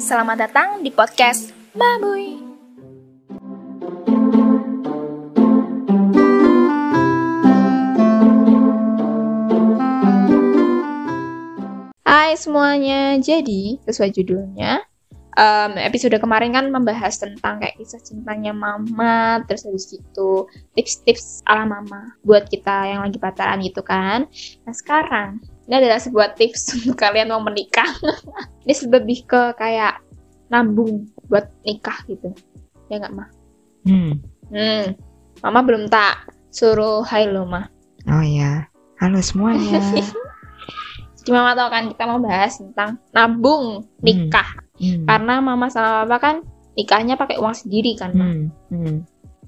Selamat datang di podcast Mabuy. Hai semuanya, jadi sesuai judulnya, um, episode kemarin kan membahas tentang kayak kisah cintanya mama, terus habis itu tips-tips ala mama buat kita yang lagi pacaran gitu kan. Nah sekarang ini adalah sebuah tips untuk kalian mau menikah. ini lebih ke kayak nabung buat nikah gitu, ya nggak mah? Hmm. Hmm, mama belum tak suruh hai lo mah. Oh ya. Halo semuanya. Jadi mama tahu kan kita mau bahas tentang nabung nikah. Hmm. Karena mama sama papa kan nikahnya pakai uang sendiri kan. Ma. Hmm. Hmm.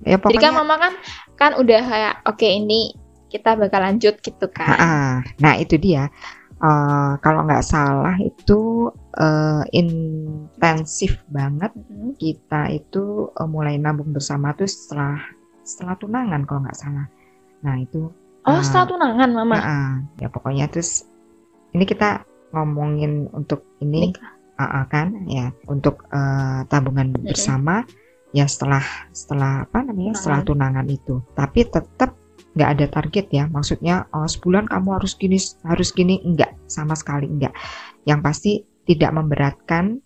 Ya Jadi kan pokoknya. mama kan kan udah kayak oke ini kita bakal lanjut gitu kan. Ah, nah itu dia. Eh, kalau nggak salah itu eh, intensif banget Mhm. kita itu eh, mulai nabung bersama tuh setelah setelah tunangan kalau nggak salah. Nah itu. Oh, ah, setelah tunangan mama. ah, ah. ya pokoknya terus ini kita ngomongin untuk ini Nikah. ah, ah, kan ya untuk eh, tabungan bersama ya setelah setelah apa namanya setelah tunangan itu. Tapi tetap nggak ada target ya. Maksudnya oh, sebulan kamu harus gini harus gini enggak sama sekali enggak yang pasti tidak memberatkan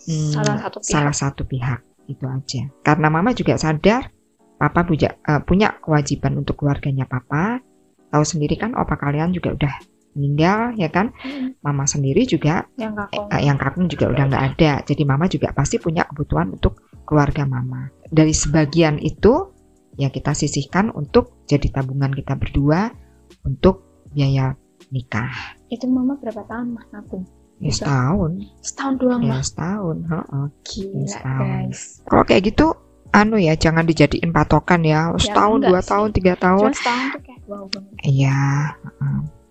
hmm, Salah satu pihak. salah satu pihak. Itu aja. Karena mama juga sadar papa punya eh, punya kewajiban untuk keluarganya papa. Tahu sendiri kan opa kalian juga udah meninggal ya kan? Mhm. mama sendiri juga Yang eh, kakak. eh, yang kakung juga udah nggak ada. Jadi mama juga pasti punya kebutuhan untuk keluarga mama. Dari sebagian itu ya kita sisihkan untuk jadi tabungan kita berdua untuk biaya nikah Itu mama berapa tahun mah nabung? ya setahun Setahun doang ya mah. setahun heeh. Gila setahun. guys. kalau kayak gitu anu ya jangan dijadiin patokan ya setahun enggak dua sih. tahun tiga tahun Cuma setahun tuh kayak wow banget. Iya,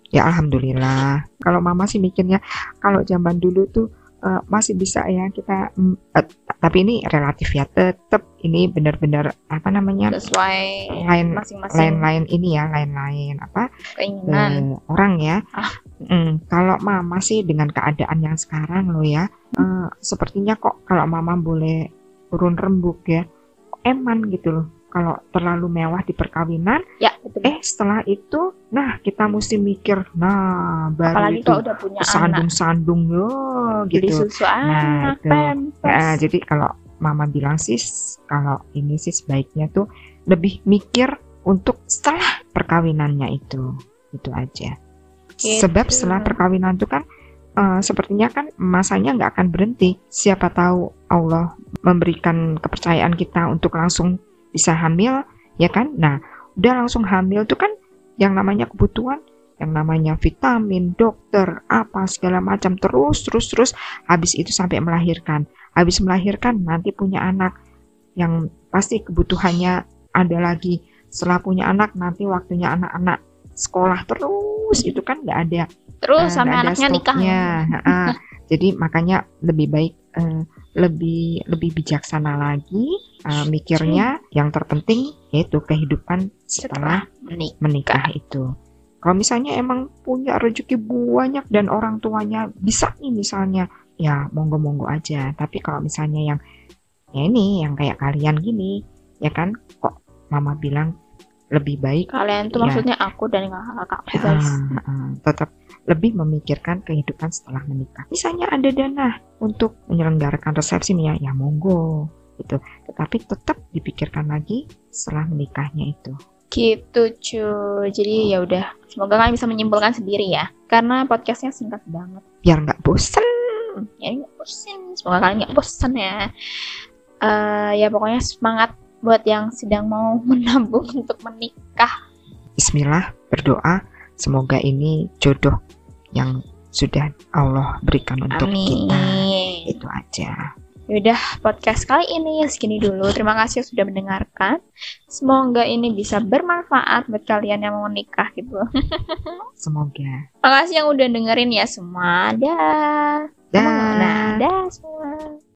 ya alhamdulillah. Kalau mama sih mikirnya kalau zaman dulu tuh eh, masih bisa ya kita, eh, tapi ini relatif ya. Tetap ini benar-benar apa namanya Sesuai lain masing-masing lain-lain ini ya, lain-lain apa keinginan. eh, orang ya. Ah. Mm, kalau mama sih dengan keadaan yang sekarang loh ya, eh, sepertinya kok kalau mama boleh turun rembuk ya, eman gitu loh. Kalau terlalu mewah di perkawinan Ya, betul. eh setelah itu nah kita mesti mikir nah baru Apalagi itu udah punya sandung-sandung yo Beli gitu susu Nah, anak, itu. pampers. Ya, jadi kalau mama bilang sih kalau ini sih sebaiknya tuh lebih mikir untuk setelah perkawinannya itu itu aja Gitu. sebab setelah perkawinan itu kan eh, sepertinya kan masanya nggak akan berhenti siapa tahu Allah memberikan kepercayaan kita untuk langsung bisa hamil ya kan nah udah langsung hamil tuh kan yang namanya kebutuhan yang namanya vitamin dokter apa segala macam terus terus terus habis itu sampai melahirkan habis melahirkan nanti punya anak yang pasti kebutuhannya ada lagi setelah punya anak nanti waktunya anak-anak sekolah terus itu kan nggak ada Terus eh, sampai ada anaknya nikah. stopnya. Ha-ha. jadi makanya lebih baik eh, lebih lebih bijaksana lagi eh, mikirnya yang terpenting yaitu kehidupan setelah menikah. menikah itu. Kalau misalnya emang punya rezeki banyak dan orang tuanya bisa nih misalnya, ya monggo-monggo aja. Tapi kalau misalnya yang ya ini yang kayak kalian gini, ya kan kok mama bilang lebih baik Kalian tuh Ya. maksudnya aku dan kakak-kakakku guys. ah, ah, tetap lebih memikirkan kehidupan setelah menikah. Misalnya ada dana untuk menyelenggarakan resepsi nih ya, ya monggo gitu. Tetapi tetap dipikirkan lagi setelah menikahnya itu. Gitu cuy. Jadi ya udah. Semoga kalian bisa menyimpulkan sendiri ya. Karena podcastnya singkat banget. Biar nggak bosen. Ya nggak bosan. Semoga kalian nggak bosan ya. Eh ya pokoknya semangat buat yang sedang mau menabung untuk menikah. Bismillah berdoa semoga ini jodoh yang sudah Allah berikan untuk kita Amin. itu aja Yaudah podcast kali ini segini dulu. Terima kasih sudah mendengarkan. Semoga ini bisa bermanfaat buat kalian yang mau nikah gitu. semoga Makasih yang udah dengerin ya semua. Dah. dah Nah, dah semua.